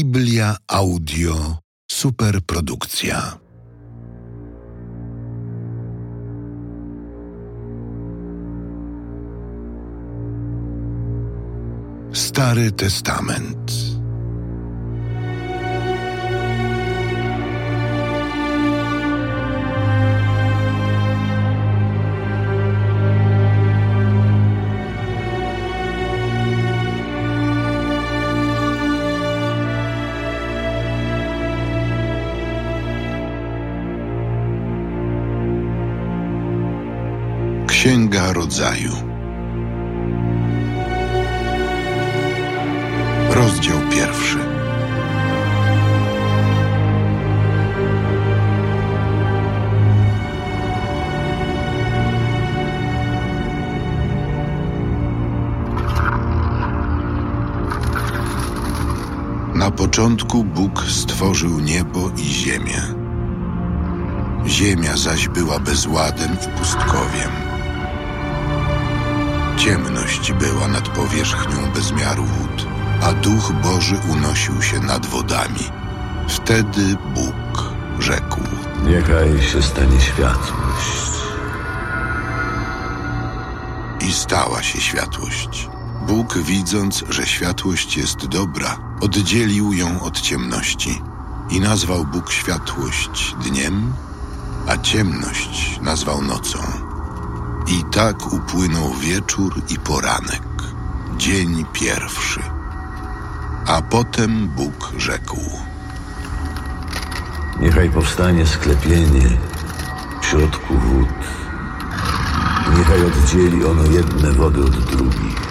Biblia Audio Superprodukcja. Stary Testament. Księga Rodzaju. Rozdział pierwszy. Na początku Bóg stworzył niebo i ziemię. Ziemia zaś była bezładem i pustkowiem. Ciemność była nad powierzchnią bezmiaru wód, a duch Boży unosił się nad wodami. Wtedy Bóg rzekł: Niechaj się stanie światłość. I stała się światłość. Bóg, widząc, że światłość jest dobra, oddzielił ją od ciemności i nazwał Bóg światłość dniem, a ciemność nazwał nocą. I tak upłynął wieczór i poranek, dzień pierwszy. A potem Bóg rzekł: Niechaj powstanie sklepienie w środku wód. Niechaj oddzieli ono jedne wody od drugich.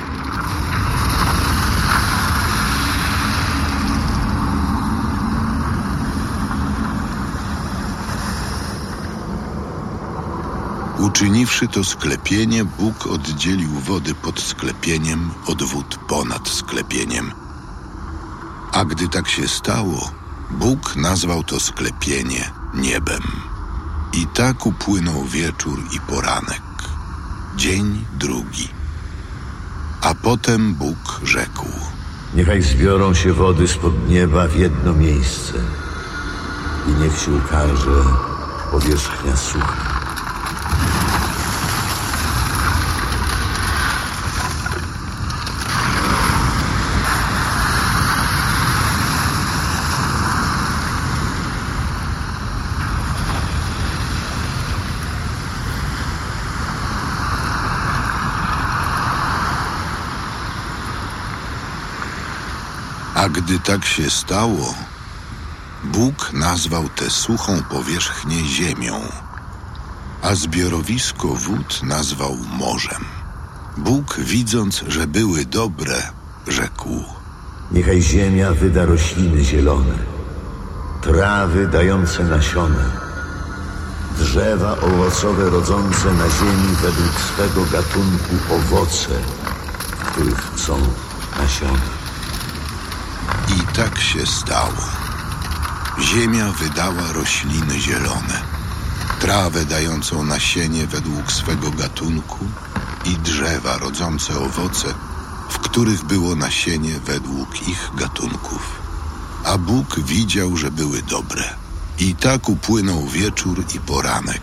Uczyniwszy to sklepienie, Bóg oddzielił wody pod sklepieniem od wód ponad sklepieniem. A gdy tak się stało, Bóg nazwał to sklepienie niebem. I tak upłynął wieczór i poranek, dzień drugi. A potem Bóg rzekł: Niechaj zbiorą się wody spod nieba w jedno miejsce. I niech się ukaże powierzchnia sucha. A gdy tak się stało, Bóg nazwał tę suchą powierzchnię ziemią, a zbiorowisko wód nazwał morzem. Bóg, widząc, że były dobre, rzekł: Niechaj ziemia wyda rośliny zielone, trawy dające nasiona, drzewa owocowe rodzące na ziemi według swego gatunku owoce, których są nasiona. I tak się stało. Ziemia wydała rośliny zielone, trawę dającą nasienie według swego gatunku i drzewa rodzące owoce, w których było nasienie według ich gatunków. A Bóg widział, że były dobre. I tak upłynął wieczór i poranek,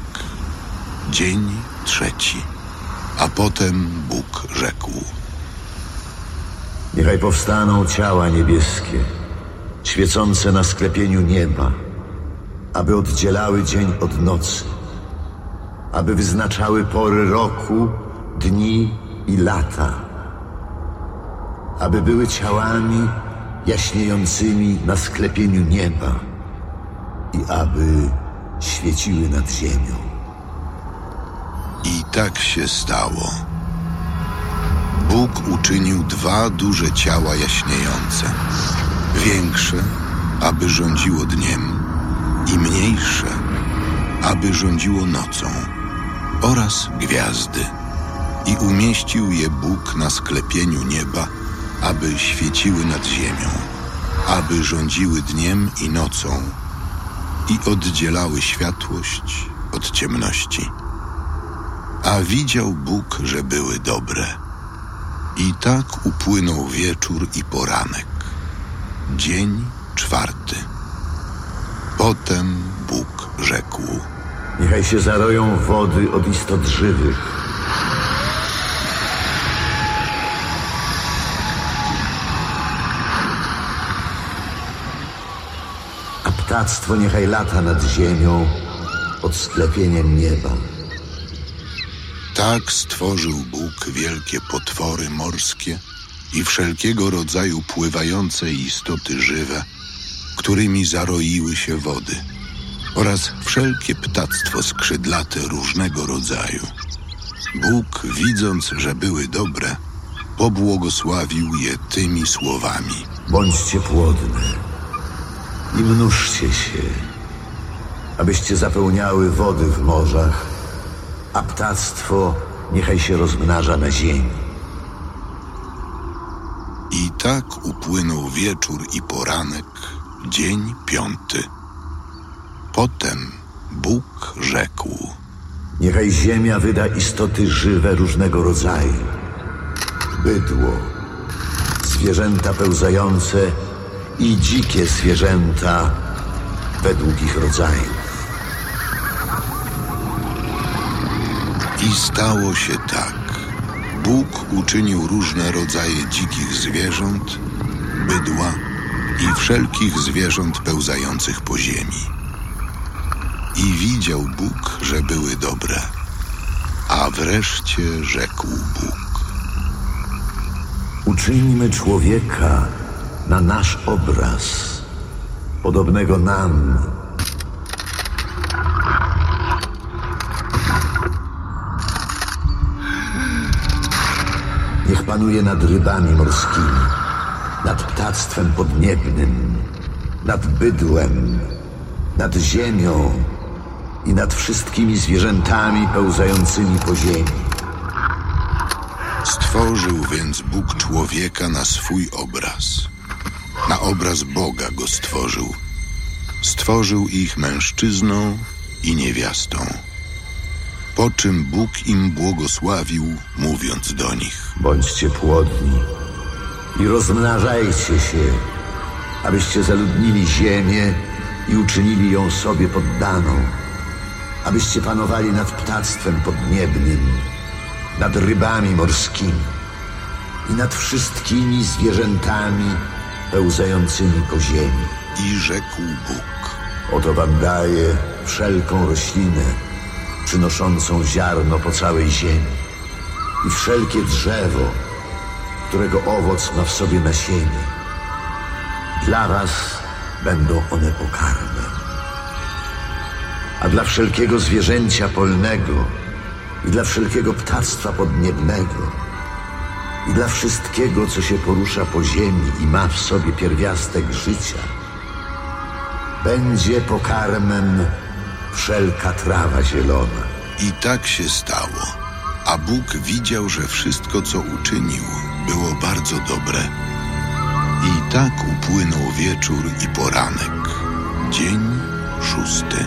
dzień trzeci. A potem Bóg rzekł: Niechaj powstaną ciała niebieskie, świecące na sklepieniu nieba, aby oddzielały dzień od nocy, aby wyznaczały pory roku, dni i lata, aby były ciałami jaśniejącymi na sklepieniu nieba i aby świeciły nad ziemią. I tak się stało. Bóg uczynił dwa duże ciała jaśniejące, większe, aby rządziło dniem, i mniejsze, aby rządziło nocą, oraz gwiazdy. I umieścił je Bóg na sklepieniu nieba, aby świeciły nad ziemią, aby rządziły dniem i nocą i oddzielały światłość od ciemności. A widział Bóg, że były dobre. I tak upłynął wieczór i poranek, dzień czwarty. Potem Bóg rzekł: Niechaj się zaroją wody od istot żywych. A ptactwo niechaj lata nad ziemią pod sklepieniem nieba. Tak stworzył Bóg wielkie potwory morskie i wszelkiego rodzaju pływające istoty żywe, którymi zaroiły się wody, oraz wszelkie ptactwo skrzydlate różnego rodzaju. Bóg, widząc, że były dobre, pobłogosławił je tymi słowami. Bądźcie płodne i mnóżcie się, abyście zapełniały wody w morzach, a ptactwo niechaj się rozmnaża na ziemi. I tak upłynął wieczór i poranek, dzień piąty. Potem Bóg rzekł: Niechaj ziemia wyda istoty żywe różnego rodzaju. Bydło, zwierzęta pełzające i dzikie zwierzęta według ich rodzajów. I stało się tak. Bóg uczynił różne rodzaje dzikich zwierząt, bydła i wszelkich zwierząt pełzających po ziemi. I widział Bóg, że były dobre. A wreszcie rzekł Bóg. Uczyńmy człowieka na nasz obraz, podobnego nam. Niech panuje nad rybami morskimi, nad ptactwem podniebnym, nad bydłem, nad ziemią i nad wszystkimi zwierzętami pełzającymi po ziemi. Stworzył więc Bóg człowieka na swój obraz. Na obraz Boga go stworzył. Stworzył ich mężczyzną i niewiastą. Po czym Bóg im błogosławił, mówiąc do nich: Bądźcie płodni i rozmnażajcie się, abyście zaludnili ziemię i uczynili ją sobie poddaną, abyście panowali nad ptactwem podniebnym, nad rybami morskimi i nad wszystkimi zwierzętami pełzającymi po ziemi. I rzekł Bóg: Oto wam daję wszelką roślinę przynoszącą ziarno po całej ziemi i wszelkie drzewo, którego owoc ma w sobie nasienie. Dla was będą one pokarmem. A dla wszelkiego zwierzęcia polnego i dla wszelkiego ptactwa podniebnego i dla wszystkiego, co się porusza po ziemi i ma w sobie pierwiastek życia, będzie pokarmem wszelka trawa zielona. I tak się stało. A Bóg widział, że wszystko, co uczynił, było bardzo dobre. I tak upłynął wieczór i poranek, dzień szósty.